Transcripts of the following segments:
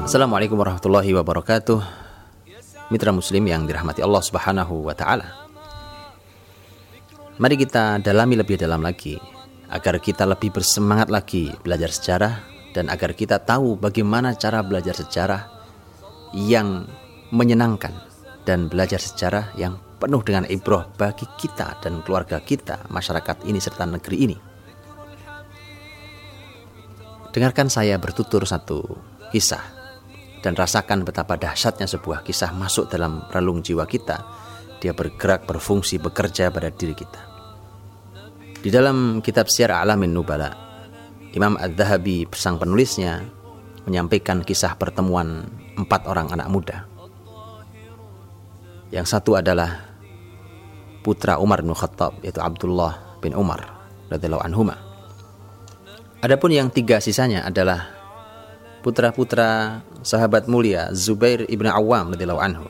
Assalamualaikum warahmatullahi wabarakatuh. Mitra muslim yang dirahmati Allah Subhanahu wa taala. Mari kita dalami lebih dalam lagi agar kita lebih bersemangat lagi belajar sejarah dan agar kita tahu bagaimana cara belajar sejarah yang menyenangkan dan belajar sejarah yang penuh dengan ibroh bagi kita dan keluarga kita, masyarakat ini serta negeri ini. Dengarkan saya bertutur satu kisah dan rasakan betapa dahsyatnya sebuah kisah masuk dalam relung jiwa kita. Dia bergerak, berfungsi, bekerja pada diri kita. Di dalam kitab Syiar Alamin Nubala, Imam Ad-Dhahabi sang penulisnya menyampaikan kisah pertemuan empat orang anak muda. Yang satu adalah putra Umar bin Khattab yaitu Abdullah bin Umar radhiyallahu anhuma. Adapun yang tiga sisanya adalah putra-putra sahabat mulia Zubair ibn Awam radhiyallahu anhu.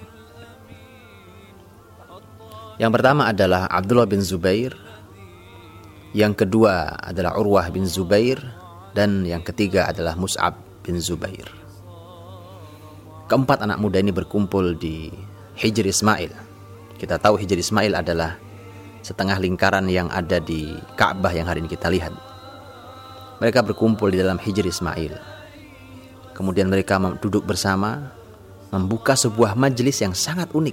Yang pertama adalah Abdullah bin Zubair, yang kedua adalah Urwah bin Zubair, dan yang ketiga adalah Mus'ab bin Zubair. Keempat anak muda ini berkumpul di Hijr Ismail. Kita tahu Hijr Ismail adalah setengah lingkaran yang ada di Ka'bah yang hari ini kita lihat. Mereka berkumpul di dalam Hijr Ismail. Kemudian mereka duduk bersama, membuka sebuah majelis yang sangat unik.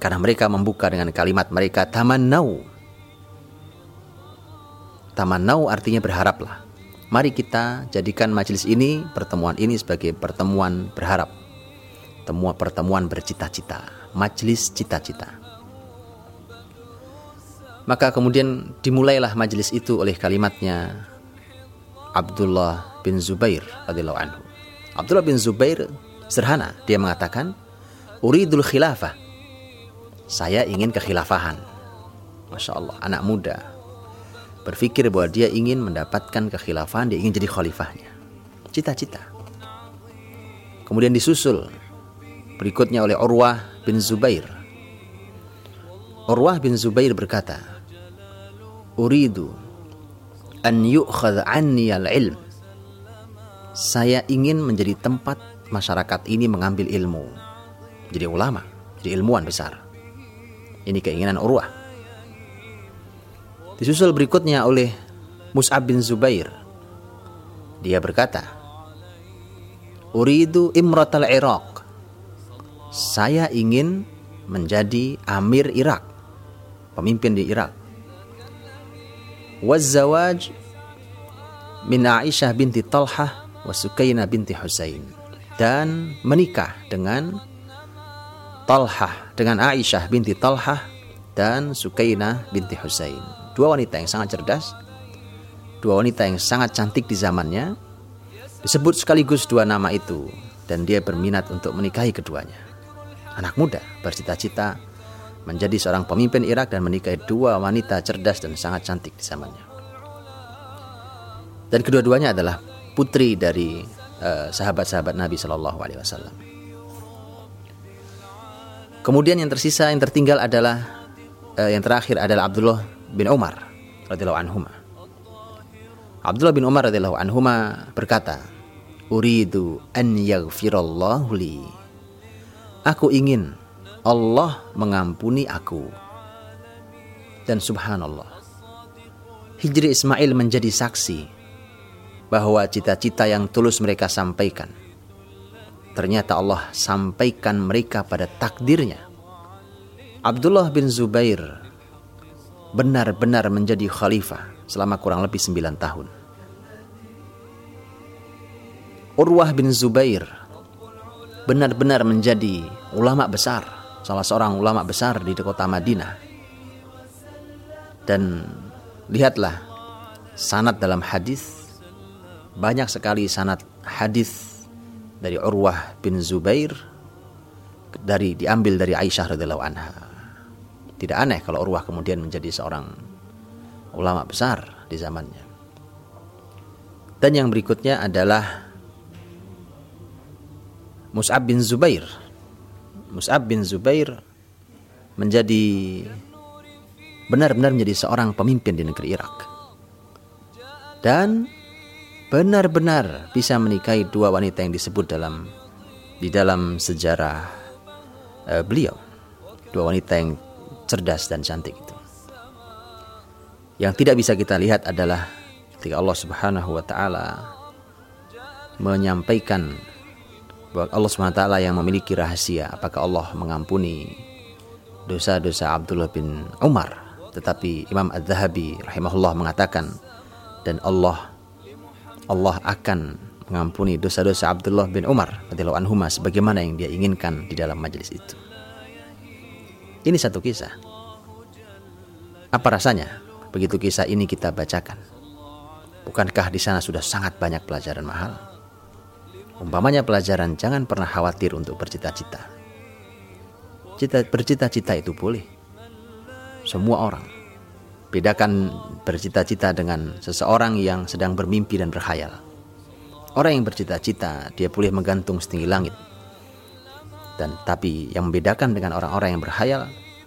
Karena mereka membuka dengan kalimat mereka tamannau. Tamannau artinya berharaplah. Mari kita jadikan majelis ini, pertemuan ini sebagai pertemuan berharap. Temuan pertemuan bercita-cita, majelis cita-cita. Maka kemudian dimulailah majelis itu oleh kalimatnya Abdullah bin Zubair radhiyallahu anhu. Abdullah bin Zubair sederhana, dia mengatakan, "Uridul khilafah." Saya ingin kekhilafahan. Masya Allah, anak muda berpikir bahwa dia ingin mendapatkan kekhilafahan, dia ingin jadi khalifahnya. Cita-cita. Kemudian disusul berikutnya oleh Urwah bin Zubair. Urwah bin Zubair berkata, uridu an yu'khadh anni al-ilm. Saya ingin menjadi tempat masyarakat ini mengambil ilmu. Jadi ulama, jadi ilmuwan besar. Ini keinginan Urwah. Disusul berikutnya oleh Mus'ab bin Zubair. Dia berkata, Uridu imratal Iraq. Saya ingin menjadi amir Irak, pemimpin di Irak wazawaj min Aisyah binti Talhah wa Sukaina binti dan menikah dengan Talhah dengan Aisyah binti Talhah dan Sukaina binti Husain. Dua wanita yang sangat cerdas dua wanita yang sangat cantik di zamannya disebut sekaligus dua nama itu. Dan dia berminat untuk menikahi keduanya. Anak muda bercita-cita menjadi seorang pemimpin Irak dan menikahi dua wanita cerdas dan sangat cantik di zamannya. Dan kedua-duanya adalah putri dari uh, sahabat-sahabat Nabi Shallallahu Alaihi Wasallam. Kemudian yang tersisa yang tertinggal adalah uh, yang terakhir adalah Abdullah bin Umar radhiyallahu anhuma. Abdullah bin Umar radhiyallahu anhuma berkata, "Uridu an yaghfirallahu li." Aku ingin Allah mengampuni aku. Dan subhanallah, Hijri Ismail menjadi saksi bahwa cita-cita yang tulus mereka sampaikan. Ternyata Allah sampaikan mereka pada takdirnya. Abdullah bin Zubair benar-benar menjadi khalifah selama kurang lebih 9 tahun. Urwah bin Zubair benar-benar menjadi ulama besar salah seorang ulama besar di kota Madinah. Dan lihatlah sanat dalam hadis banyak sekali sanat hadis dari Urwah bin Zubair dari diambil dari Aisyah radhiyallahu anha. Tidak aneh kalau Urwah kemudian menjadi seorang ulama besar di zamannya. Dan yang berikutnya adalah Mus'ab bin Zubair Mus'ab bin Zubair menjadi benar-benar menjadi seorang pemimpin di negeri Irak. Dan benar-benar bisa menikahi dua wanita yang disebut dalam di dalam sejarah uh, beliau dua wanita yang cerdas dan cantik itu yang tidak bisa kita lihat adalah ketika Allah Subhanahu wa taala menyampaikan Allah SWT yang memiliki rahasia apakah Allah mengampuni dosa-dosa Abdullah bin Umar tetapi Imam Az-Zahabi rahimahullah mengatakan dan Allah Allah akan mengampuni dosa-dosa Abdullah bin Umar radhiyallahu anhu sebagaimana yang dia inginkan di dalam majelis itu. Ini satu kisah. Apa rasanya begitu kisah ini kita bacakan? Bukankah di sana sudah sangat banyak pelajaran mahal? Umpamanya pelajaran jangan pernah khawatir untuk bercita-cita. Cita, bercita-cita itu boleh. Semua orang. Bedakan bercita-cita dengan seseorang yang sedang bermimpi dan berkhayal. Orang yang bercita-cita, dia boleh menggantung setinggi langit. Dan tapi yang membedakan dengan orang-orang yang berkhayal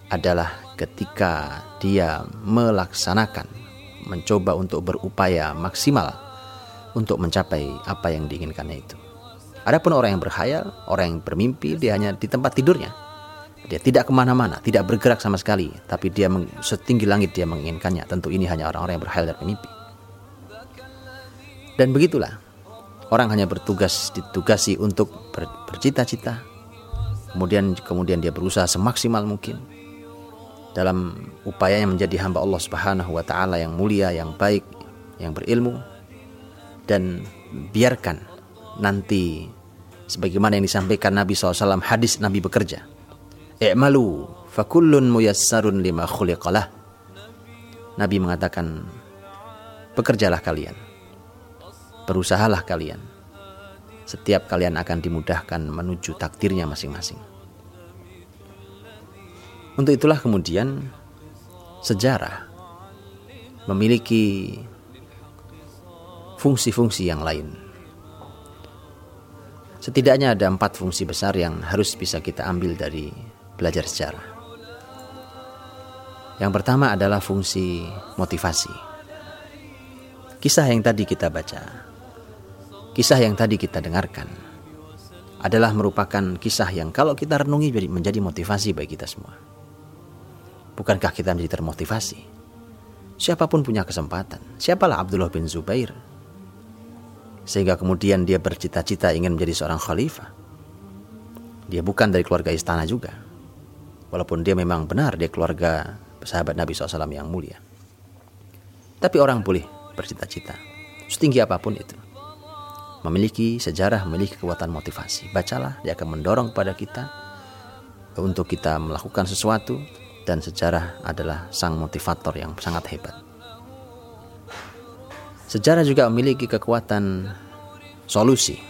adalah ketika dia melaksanakan, mencoba untuk berupaya maksimal untuk mencapai apa yang diinginkannya itu. Adapun orang yang berkhayal, orang yang bermimpi, dia hanya di tempat tidurnya. Dia tidak ke mana-mana, tidak bergerak sama sekali, tapi dia setinggi langit dia menginginkannya. Tentu ini hanya orang-orang yang berkhayal dan bermimpi. Dan begitulah, orang hanya bertugas ditugasi untuk ber, bercita-cita, kemudian kemudian dia berusaha semaksimal mungkin dalam upayanya menjadi hamba Allah Subhanahu wa taala yang mulia, yang baik, yang berilmu dan biarkan nanti sebagaimana yang disampaikan Nabi SAW hadis Nabi bekerja. I'malu fakullun muyassarun lima khuliqalah. Nabi mengatakan bekerjalah kalian. Berusahalah kalian. Setiap kalian akan dimudahkan menuju takdirnya masing-masing. Untuk itulah kemudian sejarah memiliki fungsi-fungsi yang lain Setidaknya ada empat fungsi besar yang harus bisa kita ambil dari belajar sejarah. Yang pertama adalah fungsi motivasi. Kisah yang tadi kita baca, kisah yang tadi kita dengarkan, adalah merupakan kisah yang kalau kita renungi menjadi motivasi bagi kita semua. Bukankah kita menjadi termotivasi? Siapa pun punya kesempatan. Siapalah Abdullah bin Zubair sehingga kemudian dia bercita-cita ingin menjadi seorang khalifah. Dia bukan dari keluarga istana juga. Walaupun dia memang benar dia keluarga sahabat Nabi SAW yang mulia. Tapi orang boleh bercita-cita. Setinggi apa pun itu. Memiliki sejarah, memiliki kekuatan motivasi. Bacalah, dia akan mendorong kepada kita untuk kita melakukan sesuatu dan sejarah adalah sang motivator yang sangat hebat. Sejarah juga memiliki kekuatan solusi.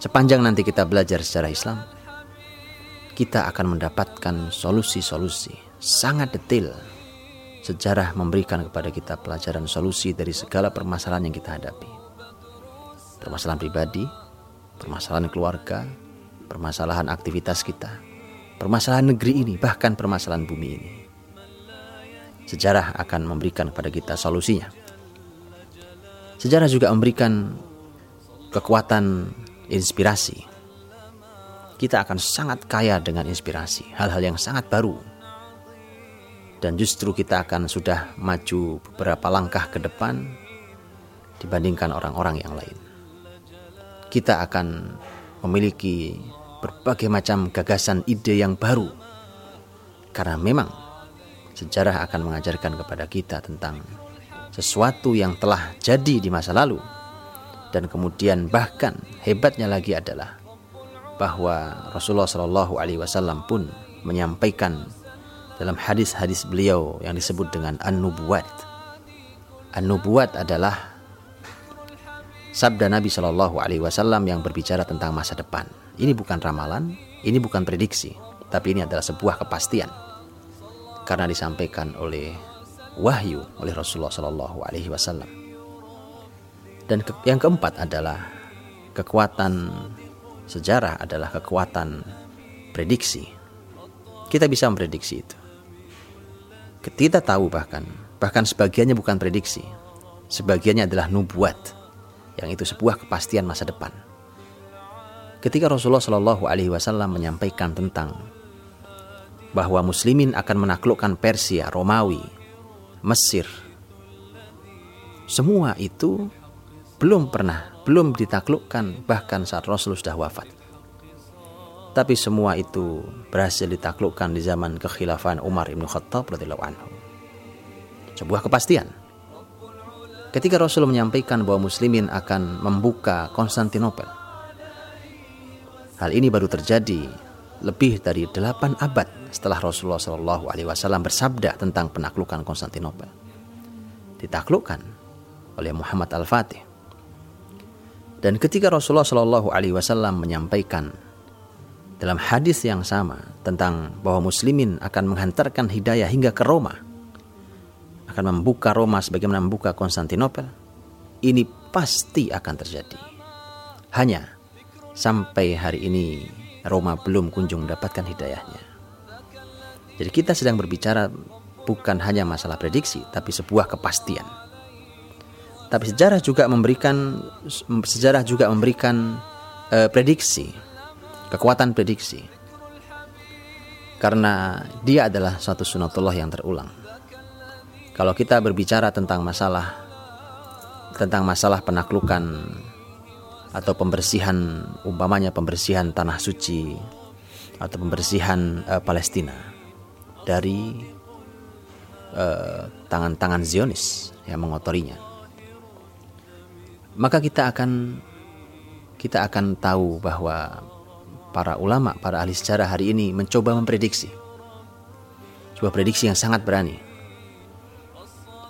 Sepanjang nanti kita belajar sejarah Islam, kita akan mendapatkan solusi-solusi sangat detail. Sejarah memberikan kepada kita pelajaran solusi dari segala permasalahan yang kita hadapi. Permasalahan pribadi, permasalahan keluarga, permasalahan aktivitas kita, permasalahan negeri ini, bahkan permasalahan bumi ini. Sejarah akan memberikan kepada kita solusinya. Sejarah juga memberikan kekuatan inspirasi. Kita akan sangat kaya dengan inspirasi, hal-hal yang sangat baru. Dan justru kita akan sudah maju beberapa langkah ke depan dibandingkan orang-orang yang lain. Kita akan memiliki berbagai macam gagasan ide yang baru. Karena memang sejarah akan mengajarkan kepada kita tentang sesuatu yang telah jadi di masa lalu dan kemudian bahkan hebatnya lagi adalah bahwa Rasulullah Shallallahu Alaihi Wasallam pun menyampaikan dalam hadis-hadis beliau yang disebut dengan an-nubuwat. An-nubuwat adalah sabda Nabi Shallallahu Alaihi Wasallam yang berbicara tentang masa depan. Ini bukan ramalan, ini bukan prediksi, tapi ini adalah sebuah kepastian karena disampaikan oleh wahyu oleh Rasulullah Shallallahu Alaihi Wasallam. Dan ke yang keempat adalah kekuatan sejarah adalah kekuatan prediksi. Kita bisa memprediksi itu. Kita tahu bahkan bahkan sebagiannya bukan prediksi, sebagiannya adalah nubuat, yang itu sebuah kepastian masa depan. Ketika Rasulullah Shallallahu Alaihi Wasallam menyampaikan tentang bahwa Muslimin akan menaklukkan Persia, Romawi, Mesir, semua itu belum pernah, belum ditaklukkan bahkan saat Rasul sudah wafat. Tapi semua itu berhasil ditaklukkan di zaman kekhilafan Umar ibn Khattab radhiyallahu anhu. Sebuah kepastian. Ketika Rasul menyampaikan bahwa muslimin akan membuka Konstantinopel. Hal ini baru terjadi lebih dari delapan abad setelah Rasulullah Shallallahu Alaihi Wasallam bersabda tentang penaklukan Konstantinopel. Ditaklukkan oleh Muhammad Al-Fatih. Dan ketika Rasulullah Shallallahu Alaihi Wasallam menyampaikan dalam hadis yang sama tentang bahwa muslimin akan menghantarkan hidayah hingga ke Roma akan membuka Roma sebagaimana membuka Konstantinopel ini pasti akan terjadi hanya sampai hari ini Roma belum kunjung mendapatkan hidayahnya jadi kita sedang berbicara bukan hanya masalah prediksi tapi sebuah kepastian tapi sejarah juga memberikan sejarah juga memberikan uh, prediksi kekuatan prediksi. Karena dia adalah suatu sunatullah yang terulang. Kalau kita berbicara tentang masalah tentang masalah penaklukan atau pembersihan umpamanya pembersihan tanah suci atau pembersihan uh, Palestina dari eh, tangan-tangan uh, Zionis yang mengotorinya maka kita akan kita akan tahu bahwa para ulama, para ahli sejarah hari ini mencoba memprediksi. Sebuah prediksi yang sangat berani.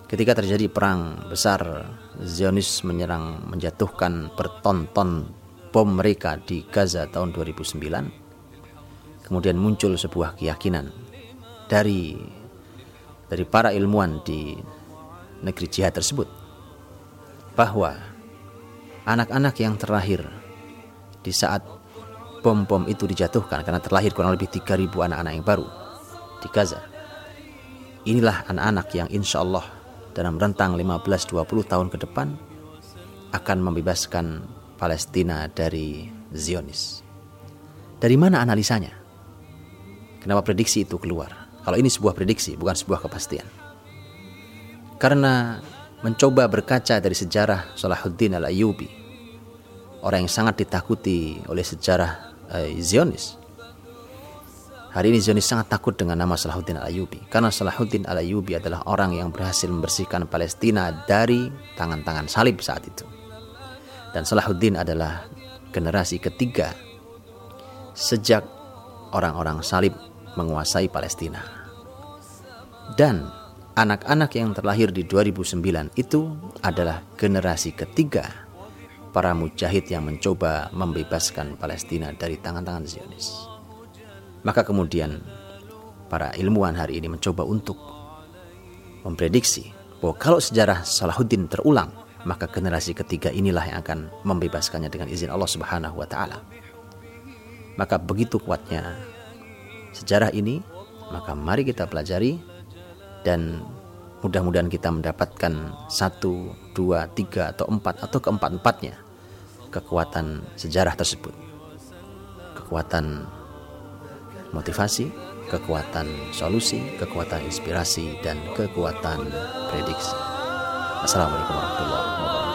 Ketika terjadi perang besar, Zionis menyerang menjatuhkan bertonton bom mereka di Gaza tahun 2009. Kemudian muncul sebuah keyakinan dari dari para ilmuwan di negeri jihad tersebut bahwa anak-anak yang terlahir di saat bom-bom itu dijatuhkan karena terlahir kurang lebih 3000 anak-anak yang baru di Gaza. Inilah anak-anak yang insya Allah dalam rentang 15-20 tahun ke depan akan membebaskan Palestina dari Zionis. Dari mana analisanya? Kenapa prediksi itu keluar? Kalau ini sebuah prediksi, bukan sebuah kepastian. Karena mencoba berkaca dari sejarah Salahuddin al-Ayyubi, orang yang sangat ditakuti oleh sejarah uh, Zionis. Hari ini Zionis sangat takut dengan nama Salahuddin Al-Ayubi karena Salahuddin Al-Ayubi adalah orang yang berhasil membersihkan Palestina dari tangan-tangan salib saat itu. Dan Salahuddin adalah generasi ketiga sejak orang-orang salib menguasai Palestina. Dan anak-anak yang terlahir di 2009 itu adalah generasi ketiga para mujahid yang mencoba membebaskan Palestina dari tangan-tangan Zionis. Maka kemudian para ilmuwan hari ini mencoba untuk memprediksi bahwa kalau sejarah Salahuddin terulang, maka generasi ketiga inilah yang akan membebaskannya dengan izin Allah Subhanahu wa taala. Maka begitu kuatnya sejarah ini, maka mari kita pelajari dan mudah-mudahan kita mendapatkan satu, dua, tiga, atau empat, atau keempat-empatnya kekuatan sejarah tersebut. Kekuatan motivasi, kekuatan solusi, kekuatan inspirasi, dan kekuatan prediksi. Assalamualaikum warahmatullahi wabarakatuh.